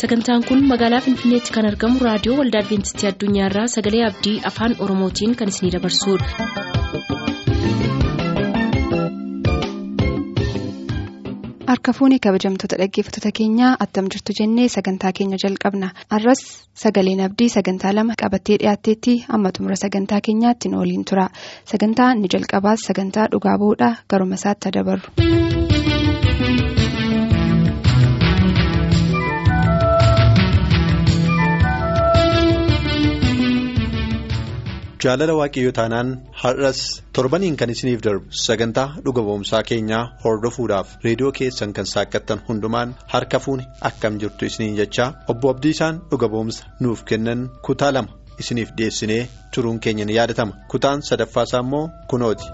sagantaan kun magaalaa finfinneetti kan argamu raadiyoo waldaa adventistii addunyaarraa sagalee abdii afaan oromootiin kan isinidabarsudha. harka fuunee kabajamtoota dhaggeeffattoota keenyaa attam jirtu jennee sagantaa keenya jalqabna arras sagaleen abdii sagantaa lama qabattee dhiyaatteetti amma xumura sagantaa keenyaatti nu waliin tura sagantaa inni jalqabaas sagantaa dhugaa bu'uudha garuma isaatti dabarru. Jaalala waaqayyoo taanaan har'as torbaniin kan isiniif darbu sagantaa dhuga ba'umsaa keenyaa hordofuudhaaf reediyoo keessan kan saaqqattan hundumaan harka fuune akkam jirtu isiniin jechaa obbo abdiisaan dhuga ba'umsa nuuf kennan kutaa lama isiniif dhiyeessinee turuun keenya ni yaadatama kutaan sadaffaasaa immoo kunooti.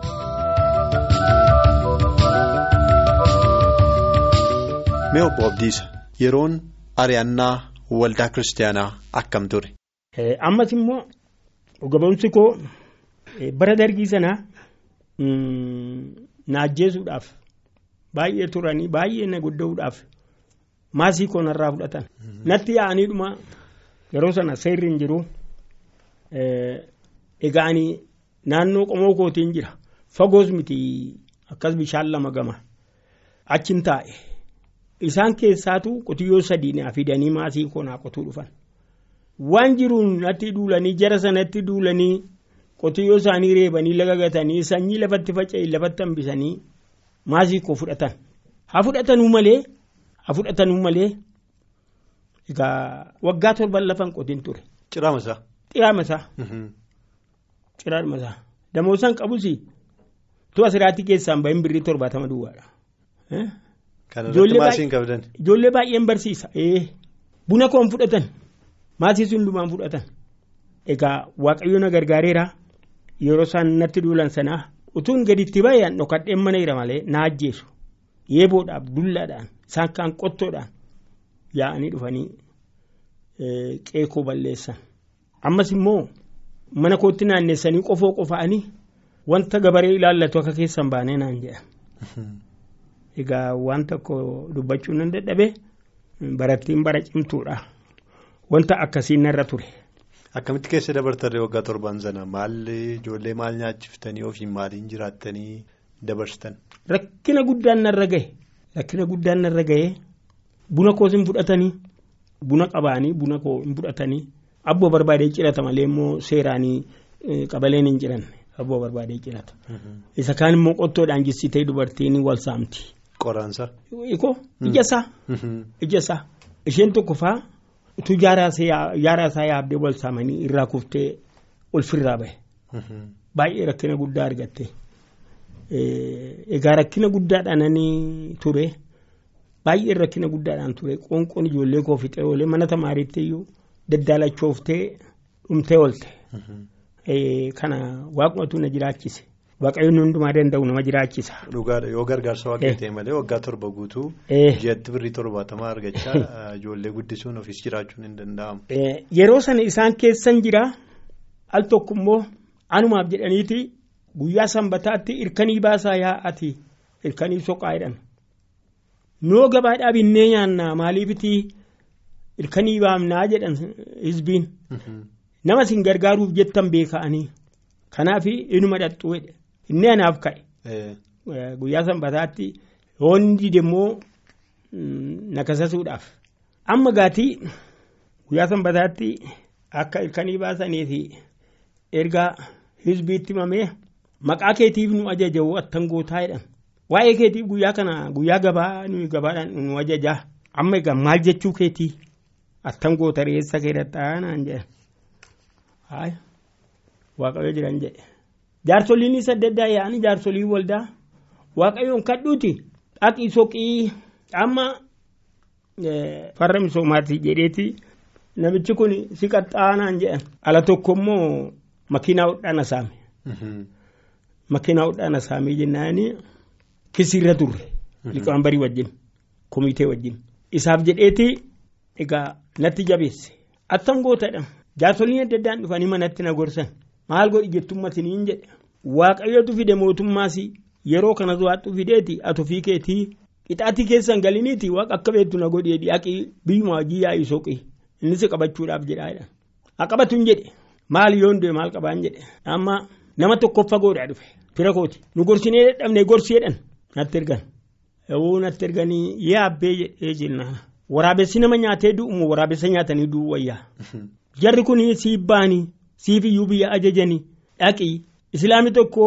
mee obbo abdiisa yeroon ari'annaa waldaa kiristaanaa akkam ture. ammas immoo. Ba'umsi koo bara dargii sanaa na ajjeesuudhaaf baay'ee turanii baay'ee na gudda'uudhaaf maasii koo narraa fudhatan. Natti yaa'anii dhuma yeroo sana seerri hin jiru egaa ani naannoo qomoo kootiin jira fagoos miti akkas bishaan lama gama achiin taa'e isaan keessaatu qotiyyoo sadii naa fidanii maasii koo naa qotuu dhufan. Waan jiruun natti duulanii jara sanatti duulanii qotiyyoo isaanii reebanii laga gatanii sanyii lafatti faca'ee lafatti hambisanii maasii koo fudhatan haa fudhatanuu malee haa fudhatanuu malee egaa waggaa torban lafan qotiin ture. Ciraamasaa. Ciraamasaa. Ciraamasaa damoosaan qabus tu asirratti keessaan bahin birrii torbaatama duwwaadha. Kan irratti maasiin qabdan. Ijoollee baay'een barsiisa buna koon fudhatan. Maasii hundumaan fudhatan? Egaa waaqayyo na gargaareera. Yeroo isaan natti duulan sanaa utuun gaditti baay'een dhokadheen mana jira malee na ajjeesu. Yeeboodhaaf dullaadhaan isaan kaan qottoodhaan yaa'anii dhufanii qeekoo balleessan. Ammas immoo mana kootti naanneessanii qofoo qofa'anii wanta gabaree ilaallatu akka keessan baanee naan jedhan egaa waan tokko dubbachuu nan dadhabe barattiin bara cimtuudha. Wanta akkasiin narra ture. Akkamitti keessa dabartarree waggaa torban sana maal ijoollee maal nyaachiftanii ofiin maaliin jiraattanii dabarsitan? Rakkina guddaan narra gahe rakkina guddaan narra gahe buna koos hin fudhatanii buna qabaanii buna koo hin fudhatanii abboo barbaadee cirata malee immoo seeraanii qabaleen hin jiran abboo barbaadee cirata. Isa kaan immoo qottoodhaan jissitee dubartiin wal saamti. Qoraansa. Iko ijasaa. Ijasaa isheen tokko faa. Utuu yaaraa isaa yaabdee wal saamanii irraa kuftee ulfirraa bahe. Baay'ee rakkina guddaa argatte. Egaa rakkina guddaadhaan ture baay'ee rakkina guddaadhaan ture qoonqoon ijoollee koo fixee oolee mana tamaariitti iyyuu daddaalachooftee dhumtee oolte. Kana waaqumatu na jiraachise. Waaqayyoon hundumaa danda'u nama jiraachisa. Dhugaadha yoo gargaarsa waaqayyoo ta'e malee waggaa torba guutuu ji'atti birrii torbaatamaa argachaa ijoollee guddisuun ofiis jiraachuun hin danda'amu. Yeroo sana isaan keessan jira al tokko immoo anumaaf jedhaniiti guyyaa sanbataatti irkanii baasaa yaa'ati irkanii soqaa jedhan. Noo gabaadhaa binnee nyaannaa maaliifiti irkanii baamnaa jedhan hizbiin. Nama isin gargaaruuf jettan beeka'anii. Kanaaf inuma dhaxxuu jedhe. Inni anaaf ka'e. Guyyaa sanbataatti yoonni deemmoo nakasasuudhaaf. Amma gaatii guyyaa sanbataatti akka ilkanii baasanii fi ergaa hizbiitti mamee maqaa keetiif nu ajajawu attan gootaa jedhan. Waa'ee keetiif guyyaa kana guyyaa gabaa nuyi gabaadhaan nu ajajaa. Amma egaa maal jechuu keetii attan goota reessa keedhattaa naan jedhan. Waaqayyo jiran jedhe. Jaarsoliinis adda addaa yaa'anii jaarsolii waldaa. Waaqayyoon kadhuuti. Dhaqii soqii amma farra misoomaati jedheeti. Namichi kun si qaxxaanaan jedhan ala tokko immoo makiinaa hodhaan saame. Makiinaa hodhaan saamee jennaani kisiirra turre. Liqaan barii wajjin komitee wajjin. Isaaf jedheeti egaa natti jabeesse. Attam gootadha. Jaarsoliin adda addaan dhufanii manatti na gorsan. Maal godhi jettummatiniin jedhe? Waaqayyotu fide mootummaas yeroo kanas waattu fideeti ati ofii keetii qixaatii keessan galiniiti waaqa akka beektu na godhee dhiyaaqii biyyuma hojii yaa'ii soqii inni si qabachuudhaaf jedhaa haa qabatu hin jedhe. Maal yoon du'e maal qabaan jedhe? Amma nama tokkoof fagoodhaa dhufe. Fira kooti. Nu gorsinee dadhabnee gorsiidhaan natti ergan. Yoo natti erganii? Yaabbee jedhee jenna waraabessi nama nyaatee du'umu waraabessa nyaatanii du'u wayyaa? Jarri kun siif siif iyyuu biyya ajajanii dhaqii islaamii tokko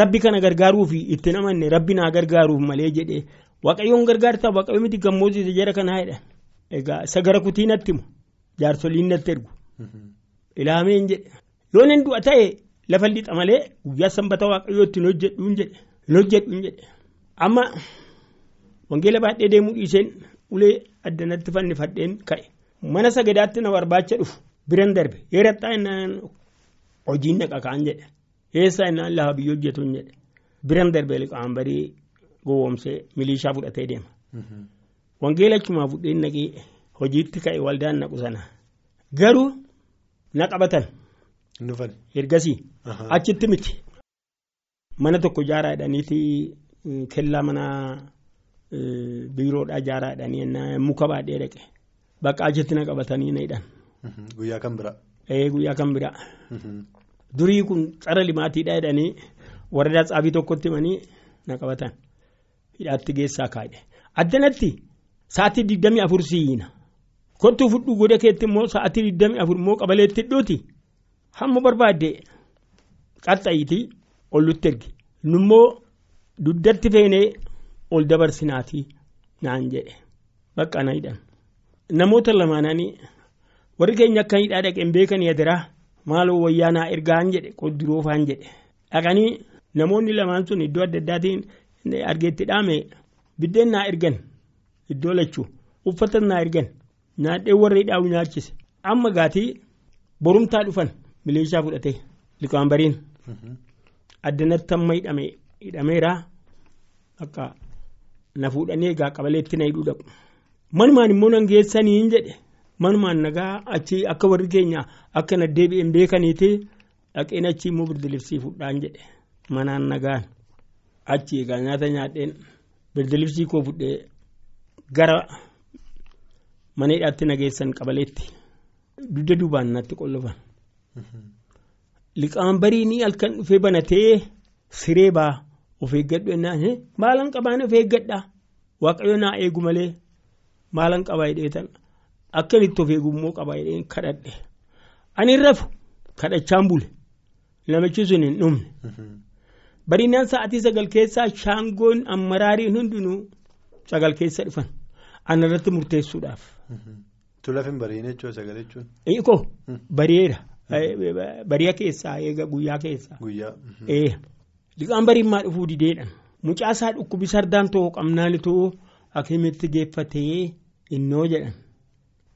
rabbi kana gargaaruuf itti namanne rabbi naa gargaaruuf malee jedhee waaqayyoon gargaartaa waaqayyo miti gammoojjise jara kanaa jedhan egaa isa gara kutii natti himu jaarsoliin natti ergu. Ilaameen jedhe. Yoon hin du'a ta'e lafa lixa malee guyyaa sanbata waaqayyoo ittiin hojjedhuun jedhe. Hin hojjedhuun jedhe. Amma wangeela baadhee deemuu dhiiseen ulee addanatti fannifadheen ka'e. Mana sagadaatti na barbaacha dhufu biran darbe heerattaa innaan hojiin dhaqa kaan jedhe. Eessaa innaan lafa biyya hojjetuun jedhe. Biran darbe liqaan barii gowwoomsee milishaa fudhatee deema. Wangeela achumaa fudheen naqee hojiitti ka'e waldaan naqu sana. Garuu na qabatan ergasii. Achitti miti. Mana tokko ijaaraa jedhaniiti kellaa mana biiroodhaa ijaaraa jedhanii muka baadhee dhaqe bakka achitti na qabatanii na hidhan. Guyyaa kan biraa. Guyyaa kan biraa. Durii kun tsara limaatiidha jedhanii warra xaabii tokkotti himanii na qabatan hidhaatti geessaa kaa'e. Addanatti sa'aatii digdamii afur siiyina. Kottuu fudhuu goda keetti immoo sa'aatii digdamii afur immoo qabaleetti hidhuuti. Hamma barbaadde qaxxayitii ollutti ergi. Nummoo duddatti feenee ol dabarsinaatii naan jedhe. Bakka na hidhan. Namoota lamaananii warri keenya akka hidhaa dhaqeen beekanii adiraa maaloo wayyaanaa ergaan jedhe qodduroofaan jedhe. Dhaqanii namoonni lamaan sun iddoo adda addaatiin argeetti dhaame biddeen naa ergan iddoo lachuu uffata naa ergan naadhee warra hidhaa'u nyaachise amma gaatii borumtaa dhufan milishaa fudhatee liqaan bariin. Addanatti amma hidhame hidhameeraa akka na fuudhanii egaa qabaleetti na hidhuu dhaqu. Manumaan immoo nan geessanii jedhe manumaan nagaa achi akka warri keenya akka na deebi'een beekaniiti dhaqeen achi immoo birdilibsii fudhaan jedhe manaan nagaan achi egaa nyaata nyaadheen birdilibsii koo fudhee gara mana hidhaatti nageessan qabaleetti dugda duubaan natti qollofan. Liqaan bariinii halkan dhufee banatee siree baa of eeggadhu ennaan maalan qabaan of eeggadhaa waaqayyo naa eegu malee maalan qabaa hidheetan akkanitti of eegummoo qabaa hidheen kadhadhe ani rafu kadhachaan bule namichi sun hin dhumne. Bariinaan sa'aatii sagal keessaa shaangoon ammaraariin hundinuu sagal keessa dhufan anarratti murteessuudhaaf. Tulaaf hin bariine jechuudha sagalee jechuun. Iko bari'eera bari'a keessaa eega guyyaa keessaa. Guyyaa. Liqaan bariimmaa dhufuu dideedhaan mucaasaa dhukkubi sardaan ta'uu qabnaan ta'uu hakiimitti geeffatee innoo jedhan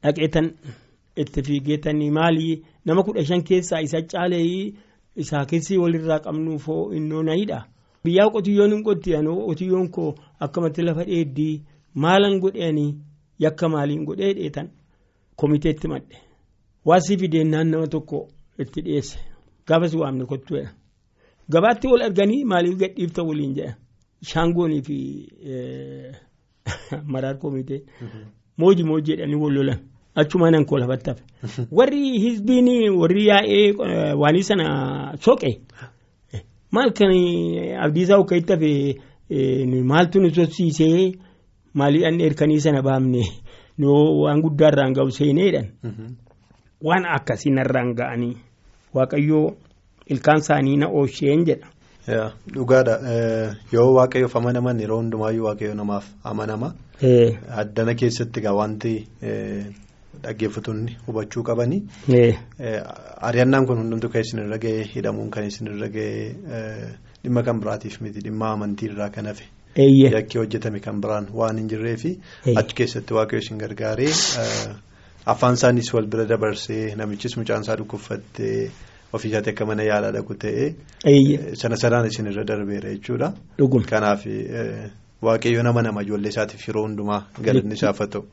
dhaqeetan itti fiigeetanii maalii nama kudha shan keessaa isa caalee isaa keessi walirraa qabnuufoo innoo nayidha. Biyyaa qotiyyoon hin qottiyan qotiyyoon koo akkamatti lafa dheeddii? Maalan godheanii yakka maaliin godhee dheetan? Komiteetti madde. Waasii fideennaan nama tokko itti dhiyeesse. Gaafas waamne kottuudha. Gabaatti wal arganii maaliif gadhiifta waliin jedhan shaangoonii fi maraar komitee. Mooji mooji jedhanii wal lolan. Achuma nan hafe. Warri hizbiin warri yaa'ee waanii sana soqe maal kan abdiisaa akka itti maaltu nu sossiisee maalii an erkanii sana baafne waan guddaarraan ga'u seeneedhaan waan akkasii narraan ga'anii waaqayyoo ilkaan isaanii na oosheen jedha. Dhugaadha yoo waaqayyoof amanaman yeroo hundumaayyuu waaqayyo namaaf amanama. Addana keessatti wanti. Dhaggeeffattoonni hubachuu qabanii. Ari'annaan kun hundumtuu kan isin irra ga'e hidhamuun kan isin irra ga'e dhimma kan biraatiif miti dhimma amantii irraa kan hafe. Yakkii hojjetame kan biraan waan hin jirree fi achi keessatti waaqayyo isin gargaaree afaan isaanis wal bira dabarsee namichis mucaan isaa dhukkubfattee ofiisaatti akka mana yaalaa dhaqu ta'ee sana sanaan isin irra darbeera jechuudha. Kanaaf waaqayyo nama nama ijoollee isaatiif yeroo hundumaa galanni isaaf haa ta'u.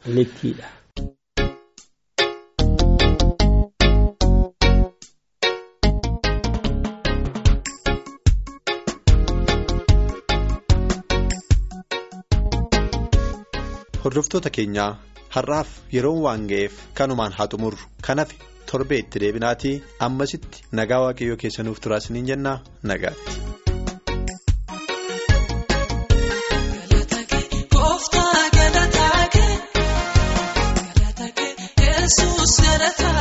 Hordoftoota keenyaa har'aaf yeroon waan ga'eef kanumaan haa xumurru. Kanaaf torbee itti deebinaatii ammasitti nagaa waaqayyoo keessanuuf turaasiniin jennaa nagaatti. amma immoo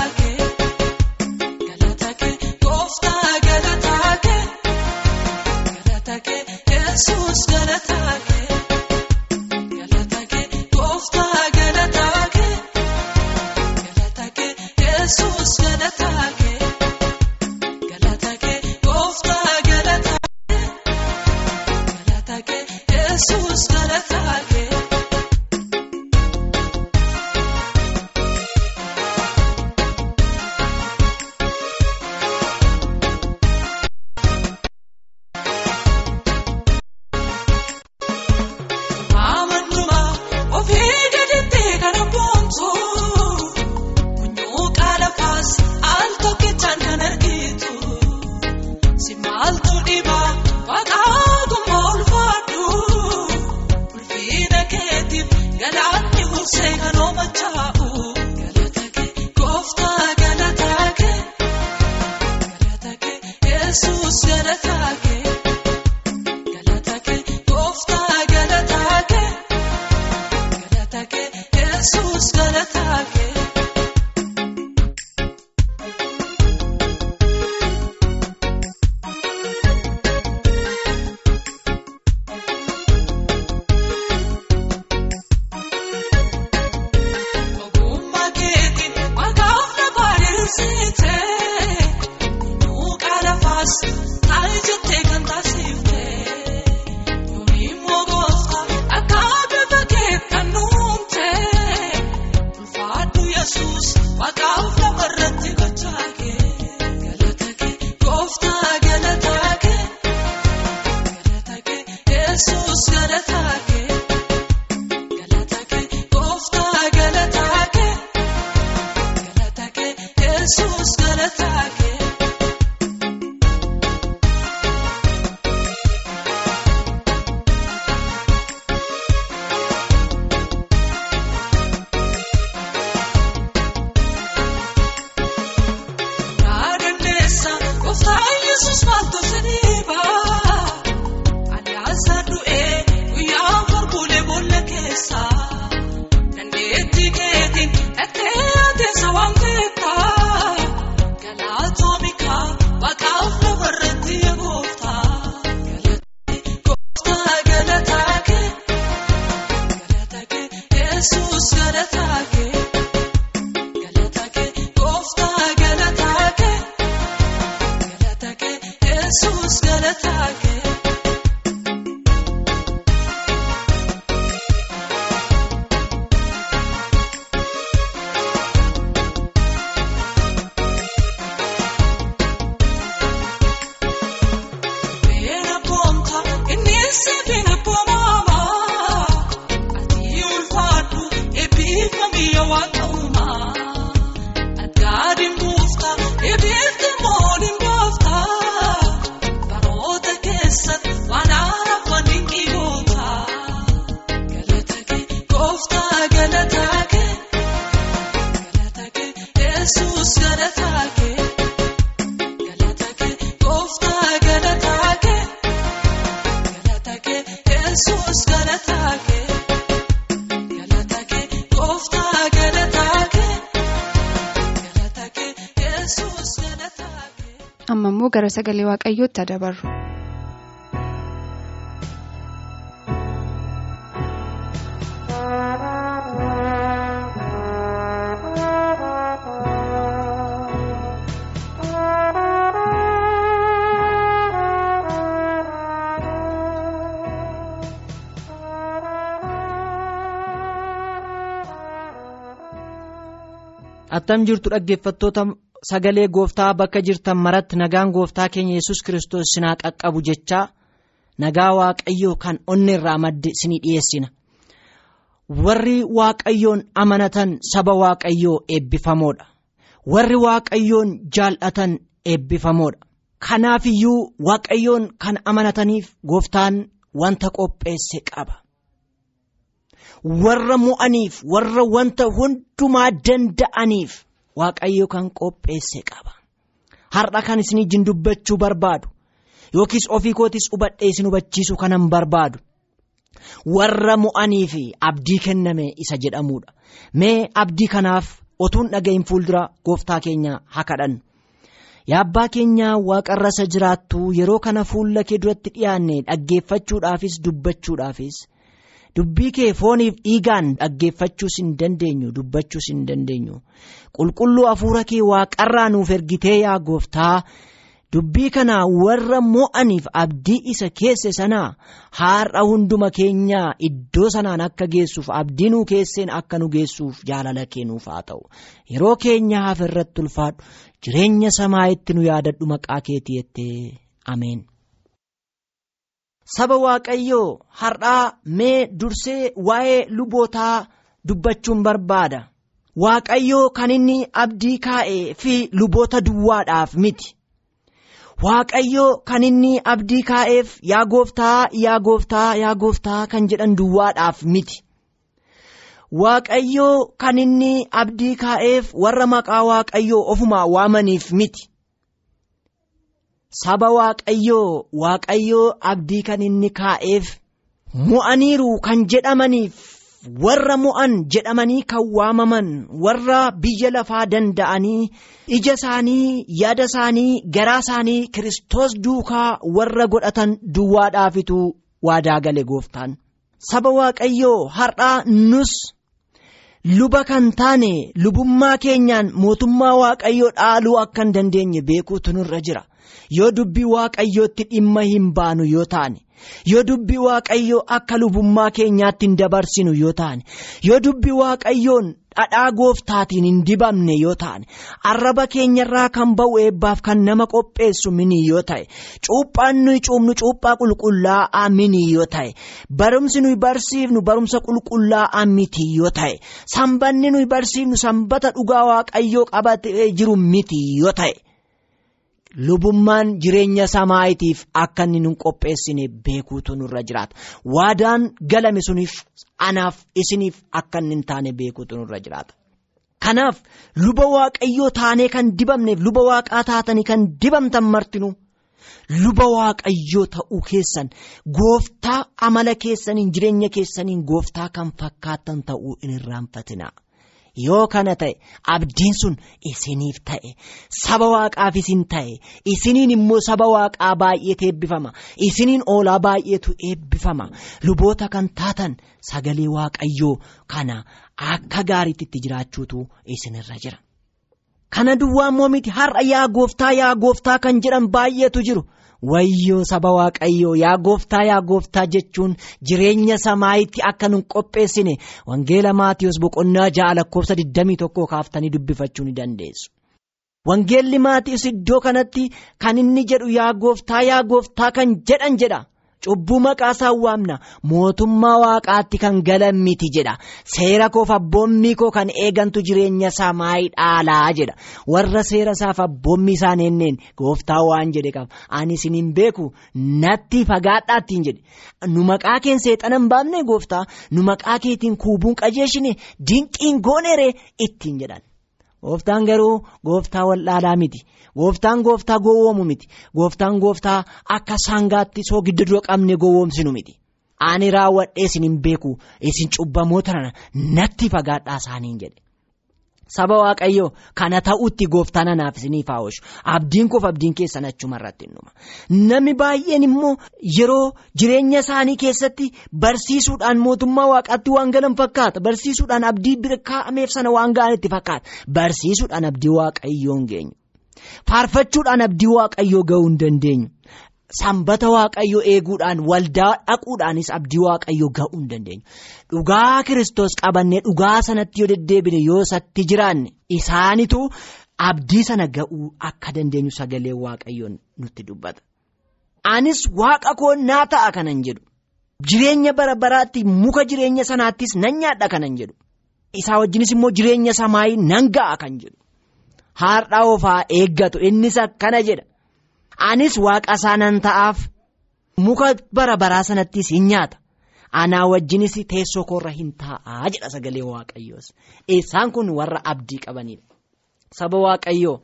gara sagalee waaqayyootti haa dabarru. attam jirtu dhaggeeffattoota sagalee gooftaa bakka jirtan maratti nagaan gooftaa keenya yesus kiristoos sinaa qaqqabu jechaa nagaa waaqayyoo kan onneerraa madde sinii dhiyeessina. Warri waaqayyoon amanatan saba waaqayyoo eebbifamoodha. Warri waaqayyoon jaallatan eebbifamoodha. Kanaaf iyyuu waaqayyoon kan amanataniif gooftaan wanta qopheesse qaba. Warra mo'aniif warra wanta hundumaa danda'aniif waaqayyo kan qopheesse qaba. Har'a kan isin ijjiin dubbachuu barbaadu yookiis ofii kootis hubadhee isin hubachiisu kanan barbaadu warra mo'anii fi abdii kenname isa jedhamudha. Mee abdii kanaaf otuun dhaga'iin fuuldura gooftaa keenya haa kadhannu. Yaa abbaa keenya waaqarra isa jiraattu yeroo kana fuula kee duratti dhiyaanne dhaggeeffachuudhaafis dubbachuudhaafis dubbii kee fooniif dhiigaan dhaggeeffachuus hin dandeenyu dubbachuus hin dandeenyu. Qulqulluu hafuura kee waaqarraa nuuf ergitee yaa gooftaa dubbii kana warra mo'aniif abdii isa keesse sanaa har'a hunduma keenya iddoo sanaan akka geessuuf abdii nuu keesseen akka nu geessuuf jaalala kennuuf haa ta'u. Yeroo keenya hafa irratti ulfaadhu. Jireenya samaa'itti nu yaadadhu maqaa keetii jettee. Ameen. Saba Waaqayyoo har'aa mee dursee waa'ee lubootaa dubbachuun barbaada. Waaqayyoo kan inni abdii kaa'ee fi luboota duwwaadhaaf miti. Waaqayyoo kan inni abdii kaa'eef yaa gooftaa yaa gooftaa yaa gooftaa kan jedhan duwwaadhaaf miti. Waaqayyoo kan inni abdii kaa'eef warra maqaa Waaqayyoo ofumaa waamaniif miti. Saba Waaqayyoo Waaqayyoo abdii kan inni kaa'eef mo'aniiru kan jedhamaniif warra mo'an jedhamanii kan waamaman warra biyya lafaa danda'anii ija isaanii yaada isaanii garaa isaanii Kiristoos duukaa warra godhatan duwwaadhaafitu waadaa gale gooftaan. Saba Waaqayyoo har'aa nus luba kan taane lubummaa keenyaan mootummaa Waaqayyoo dhaaluu akka hin dandeenye beekuutu nurra jira. Yoo dubbii waaqayyootti dhimma hin baanu yoo taane yoo dubbii waaqayyoo akka lubummaa keenyaatti hin dabarsinu yoo taane yoo dubbii waaqayyoon dhadhaa gooftaatiin hin dibamne yoo taane arraba keenyarraa kan ba'u eebbaaf kan nama qopheessu mini yoo ta'e cuuphaan nuyi cuubnu cuuphaa qulqullaa'aa mini yoo ta'e barumsi nuyi barsiifnu barumsa qulqullaa'aa miti yoo ta'e sanbanni nuyi barsiifnu sanbata dhugaa waaqayyoo qabatee jiru miti yoo ta'e. Lubummaan jireenya samaayitiif akka inni nu qopheessine beekuutu nurra jiraata. Waadaan galame suniif anaaf isiniif akka inni hin taane beekuutu nurra jiraata. Kanaaf luba waaqayyoo taanee kan dibamneef luba waaqaa taatanii kan dibamtan martinuu luba waaqayyoo ta'uu keessan gooftaa amala keessaniin jireenya keessaniin gooftaa kan fakkaatan ta'uu hin irraanfatina. Yoo kana ta'e abdiin sun isiniif ta'e saba waaqaaf isin ta'e isiniin immoo saba waaqaa baay'eetu eebbifama isiniin oolaa baay'eetu eebbifama luboota kan taatan sagalee waaqayyoo kana akka gaariitti itti jiraachuutu isinirra jira. Kana duwwaa immoo miti har'a yaa gooftaa yaa gooftaa kan jedhan baay'eetu jiru. Wayyoo saba waaqayyoo yaa gooftaa yaa gooftaa jechuun jireenya samaayitti akka nun qopheessine wangeela maatiyoos boqonnaa ja'a lakkoofsa 21 kaaftanii dubbifachuu ni dandeessu. Wangeelli maatiyoos iddoo kanatti kan inni jedhu yaa gooftaa yaa gooftaa kan jedhan jedha. Cubbuu maqaa isaan waamna mootummaa waaqaatti kan galan miti jedha. Seera koof abboommii koo kan eegantu jireenya samaayii dhaalaa jedha. Warra seera isaaf abboommii isaan enneen gooftaa waan jedhe qaba ani isin hin beeku natti fagaadhaa ittiin jedhe. Nu maqaa keen seexana hin baafne gooftaa? Nu maqaa keetiin kuubuun qajeeshine dinqiin gooneeree? Ittiin jedhan. Gooftaan garuu gooftaa wal'aalaa miti. Gooftaan gooftaa gowwoomu miti. Gooftaan gooftaa akka sangaatti soo giddu dura qabne gowwoomsinu miti. Ani raawwadhee isin hin beeku isin cubbamoota natti fagaadhaa isaaniin jedhe. Saba Waaqayyoo kana ta'utti gooftaan anaaf isiniif haa oolchu. Abdiin koof abdiin keessan achuma irratti hin. Namni baay'een immoo yeroo jireenya isaanii keessatti barsiisuudhaan mootummaa waaqaatti waan galan fakkaata. Barsiisuudhaan abdii bira kaa'ameef sana waan ga'anitti fakkaata. Barsiisuudhaan abdii waaqayyoo hin geenyu. Faarfachuudhaan abdii waaqayyoo ga'uu hin dandeenyu. Sanbata waaqayyoo eeguudhaan waldaa dhaquudhaanis abdii waaqayyoo ga'uu hin dandeenyu. Dhugaa Kiristoos qabannee dhugaa sanatti yoo deddeebine yoo isatti jiraanne isaanitu abdii sana ga'uu akka dandeenyu sagalee waaqayyoon nutti dubbata. Anis waaqa koo naa ta'a kanan jedhu. Jireenya bara baraatti muka jireenya sanaattis nan nyaadha kanan jedhu. Isaa wajjinis immoo jireenya samaayii nan ga'a kan jedhu. Haadha ofaa eeggatu innis akkana jedha. Anis waaqa isaa nan ta'aaf muka bara baraa sanattis hin nyaata. anaa wajjinis teessoo koorra hin taa'aa jedha sagalee waaqayyoos. Isaan kun warra abdii qabanidha saba waaqayyoo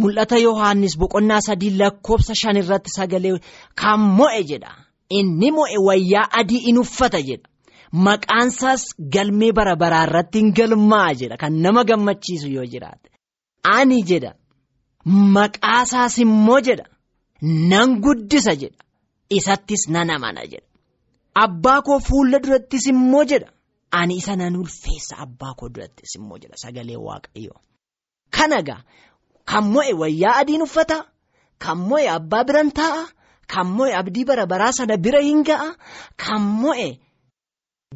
mul'ata yohaannis boqonnaa sadii lakkoofsa shan irratti sagalee kan mo'e? jedha. Inni mo'e wayyaa adii in uffata? jedha. Maqaansaas galmee bara baraa irratti hin galmaa? jedha. Kan nama gammachiisu yoo jiraate. Ani? jedha. Maqaasaas immoo? jedha nan guddisa jedha isattis nan amana jedha. Abbaa koo fuula durattis immoo jedha ani isa nan ulfeessa abbaa koo durattis immoo jedha sagalee waaqayyoo. Kana gaa kan mo'e wayyaa adiin uffata kan mo'e abbaa biran taa'a kan mo'e abdii bara baraa sana bira hin ga'a kan mo'e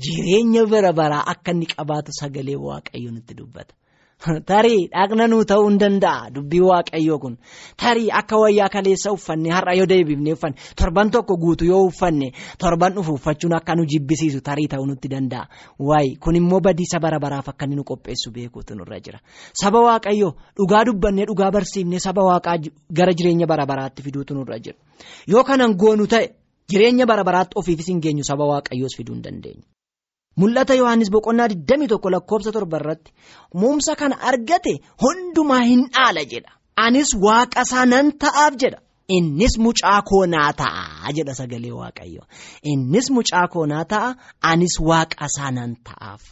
jireenya bara baraa akka inni qabaatu sagalee waaqayyoo nutti dubbata. Tarii dhaqna nuu ta'uu hin danda'a dubbii waaqayyoo kun. Tarii akka wayyaa kaleessa uffanne har'a yoo deebifne uffanne. Torban tokko guutu yoo uffanne. Torban dhufu uffachuun akka nu jibbisiisu tarii ta'uu nutti danda'a waayi kun immoo badiisa bara baraaf akka nu qopheessu beekuutu nurra jira. Saba waaqayyoo dhugaa dubbannee dhugaa barsiifnee saba waaqaa gara jireenya bara baraatti fiduutu nurra jira. Yoo kanan goonu ta'e jireenya bara baraatti ofiifis hin geenyu saba waaqayyoos fiduu hin dandeenyu. Mul'ata Yohaannis boqonnaa 21 lakkoofsa torba irratti muumsa kana argate hundumaa hin dhaala jedha. Anis waaqa isaa nan ta'aaf jedha. Innis mucaa koo naa ta'a jedha sagalee waaqayyo. Innis mucaa koo naa ta'a anis waaqa isaa nan ta'aaf.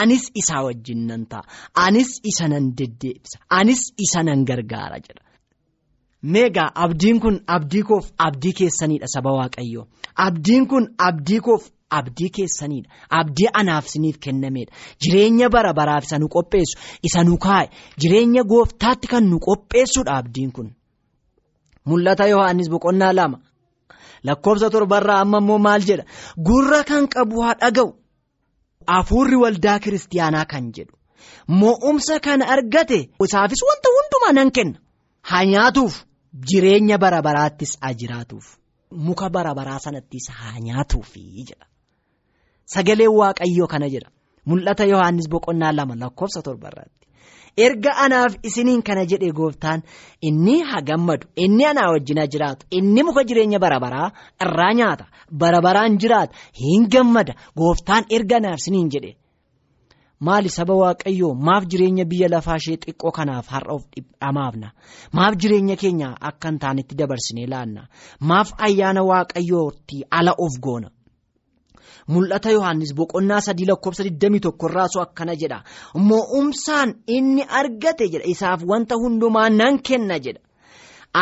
Anis isaa wajjin nan ta'a. Anis isa nan deddeebisa. Anis isa nan gargaara jedha. Meegaa abdiin kun abdii koof abdii keessaniidha saba waaqayyo. Abdiin kun abdii koof. Abdii keessaniidha. Abdii anaaf isiniif kennameedha. Jireenya bara baraaf isa nu qopheessu, isa nu kaa'e, jireenya gooftaatti kan nu qopheessuudha abdiin kun. Mul'ata Yohaannis boqonnaa lama. Lakkoofsa torbarraa amma immoo maal jedha? Gurra kan qabu haa dhaga'u. Hafuurri waldaa kiristaanaa kan jedhu. Mo'umsa kan argate isaafis wanta hundumaa nan kenna. Haa nyaatuuf jireenya bara baraattis haa jiraatuuf. Muka bara baraa sanattis haa nyaatuufi jedha. Sagaleen Waaqayyoo kana jedha. Mul'ata Yohaannis boqonnaa lama lakkoofsa torbarratti. Erga anaaf isiniin kana jedhe gooftaan inni haa gammadu inni anaa wajjin haa jiraatu inni muka jireenya bara baraa irraa nyaata bara baraan jiraata hin gammada gooftaan erga anaaf isiniin jedhe. Maali saba waaqayyoo maaf jireenya biyya lafaa ishee xiqqoo kanaaf har'a of dhamaafna maaf jireenya keenya akka hin taanetti dabarsinee laanna maaf ayyaana waaqayyootti ala of goona. Mul'ata Yohaannis boqonnaa sadii lakkoofsa 21 irraa soo akkana jedha mo'umsaan inni argate jedha isaaf wanta hundumaa nan kenna jedha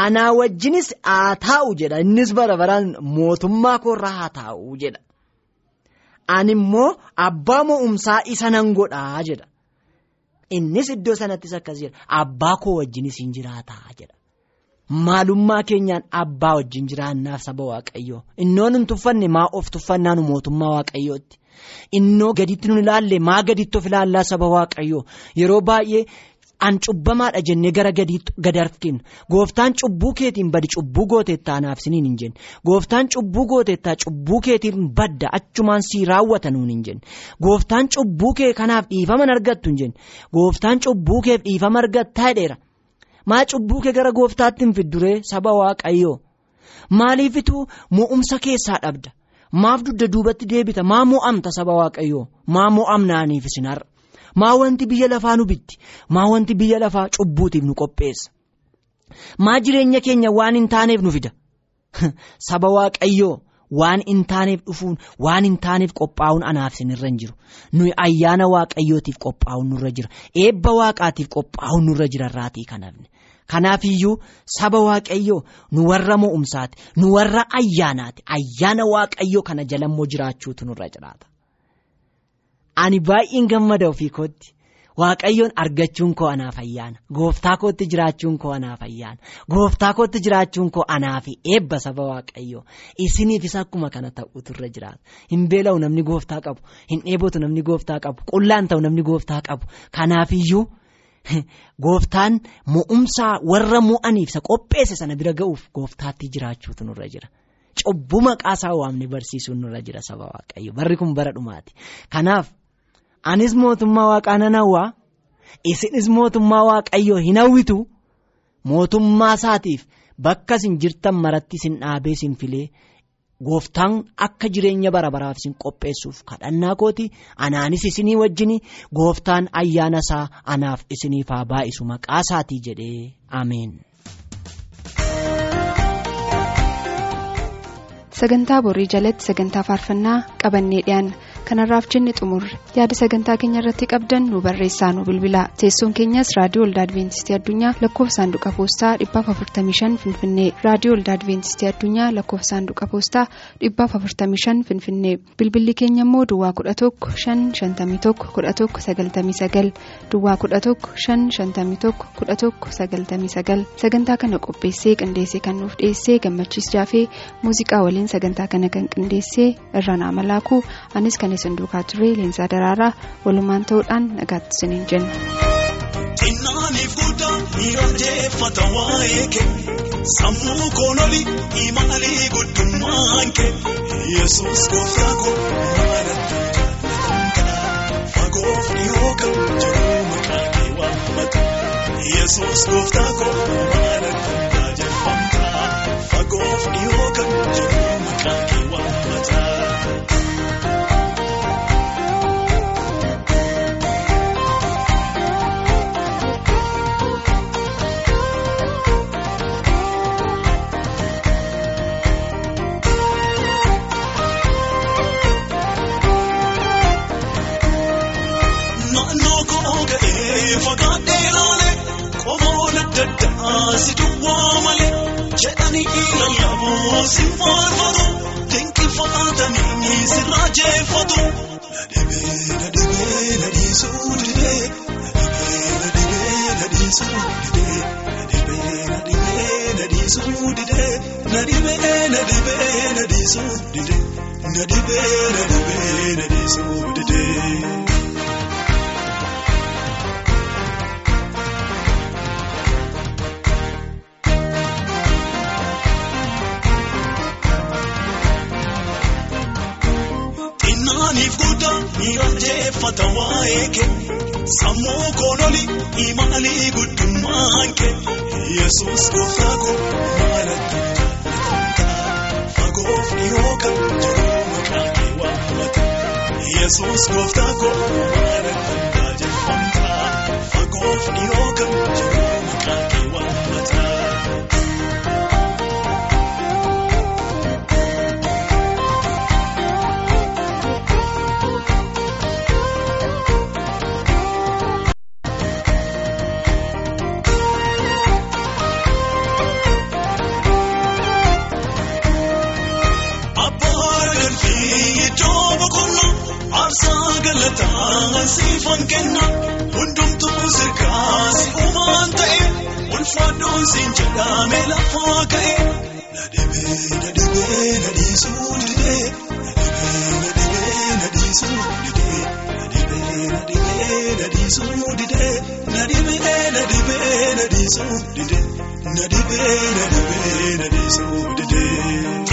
anaa wajjinis haa taa'u jedha innis bara baraan mootummaa koorraa haa taa'u jedha. Ani immoo abbaa mo'umsaa isa nan godhaa jedha. Innis iddoo sanattis akkas jedha. Abbaa koo wajjinis hin jiraataa jedha. Maalummaa keenyaan abbaa wajjin jiraannaaf saba waaqayyoo. Innoo nun tuffanne maa of tuffannaa nu mootummaa waaqayyootti. Innoo gaditti nun ilaalle maa gaditti of ilaallaa saba waaqayyoo. Yeroo baay'ee an cubbamaadha jennee gara gadi harkinu gooftaan cubbuu keetiin badi cubbuu gooteettaa anaaf siniin hin jenne gooftaan cubbuu gooteettaa cubbuu keetiin badda achumaan sii raawwata nuun hin jenne gooftaan cubbuu kee kanaaf dhiifaman argattu hin jenne gooftaan cubbuu keef dhiifama argattaa jedheera maa cubbuu kee gara gooftaatti hin fidduree saba waaqayyoo. Maaliifituu mo'umsa keessaa dhabda? Maaf dugda duubatti deebita? Maa mo'amta saba waaqayyoo? Maa mo'amnaaniif isin har'a. Maa wanti biyya lafaa nu bitti? Maa wanti biyya lafaa cubbuutiif nu qopheessa? Maa jireenya keenya waan hin taaneef nu fida? Saba waaqayyoo waan hin taaneef dhufuun waan hin taaneef qophaa'uun anaaf isinirra hin jiru. Nuyi ayyaana waaqayyootiif qophaa'uun nurra jira. Eebba waaqaatiif qophaa'uun nurra jira irraatii kanafne kanaaf iyyuu saba waaqayyoo nu warra mo'umsaati nu warra ayyaanaati ayyaana waaqayyoo kana jalammoo jiraachuutu nurra jiraata. Ani baay'een gammada ofii kootti waaqayyoon argachuun koo anaaf ayyaana gooftaa kootti jiraachuun koo anaaf ayyaana gooftaa kootti jiraachuun koo anaaf eebba saba waaqayyoo. Isiniifis akkuma kana ta'utu irra jiraata. Hin beela'u namni gooftaa qabu hin dheebotu namni gooftaa qabu qullaan ta'u namni gooftaa qabu. Kanaafiyyuu gooftaan mo'umsaa warra mo'aniif isa qopheesse sana bira ga'uuf gooftaatti jiraachuutu nurra jira. Cubbuu maqaasaa waamne barsiisuun nurra jira saba waaqayyo. Barri kun bara dhumaati. Kanaaf anis mootummaa waaqaa nan hawwaa isinis mootummaa waaqayyoo hin hawwitu? Mootummaa isaatiif bakka isin jirtan maratti isin dhaabee isin filee gooftaan akka jireenya bara baraaf isin qopheessuuf kadhannaa kooti. Anaanis isinii wajjin gooftaan ayyaana isaa anaaf isiniif haa baay'isu maqaa isaatii jedhee ameen. sagantaa borii jalatti sagantaa faarfannaa qabannee dhiyaanna kanarraaf jenne xumurre yaada sagantaa keenya irratti qabdan nu barreessaa nu bilbilaa teessoon keenyas raadiyoo olda adventistii addunyaa lakkoofsa saanduqa poostaa 455 finfinnee. Raadiyoo olda adventistii addunyaa lakkoofsa saanduqa poostaa 455 finfinnee. Bilbilli keenya immoo duwwaa 11 551 11 99 duwwaa 11 551 11 99 sagantaa kana qopheessee qindeessee kan nuuf dhiyeessee gammachiis jaafee muuziqaa waliin sagantaa kana kan qindeessee irranaa malaakuu anis kan isin duukaa ture leensaa daraaraa walumaan ta'uudhaan nagaatti isiniin jenna. Sammuu koonoli imaalii guddummaan kee. Yesus gooftaa koo maalatti jaallatama fagoof dhiyoo kan jiru maqaa kee waammata yesus gooftaa koo yesus gooftaa koo maalatti jaallatama fagoof dhiyoo kan jiru maqaa kee waammata yesus gooftaa koo aarsaa galataa siifan kenna hundumtuu sirkaa si uumaan ta'e ulfaaddoon siin jedhame lafaa ka'e. Nadhibee nadhibee nadhiisuu didee nadhibee nadhibee nadhiisuu didee nadhibee nadhibee nadhiisuu didee nadhibee nadhibee nadhiisuu didee nadhibee nadhibee nadhiisuu didee.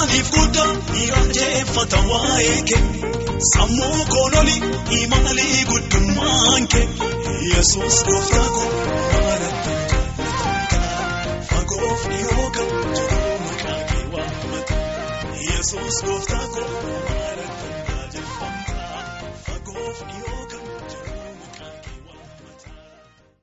Xinnaaniif guddaa miidhagdeeffata waa'ee kee sammuu koonoli imaalii guddummaan kee yesus gooftaa koo maalatti jaallatama fagoof dhiyoo kan jiru maqaa kee waammata yesus gooftaa koo.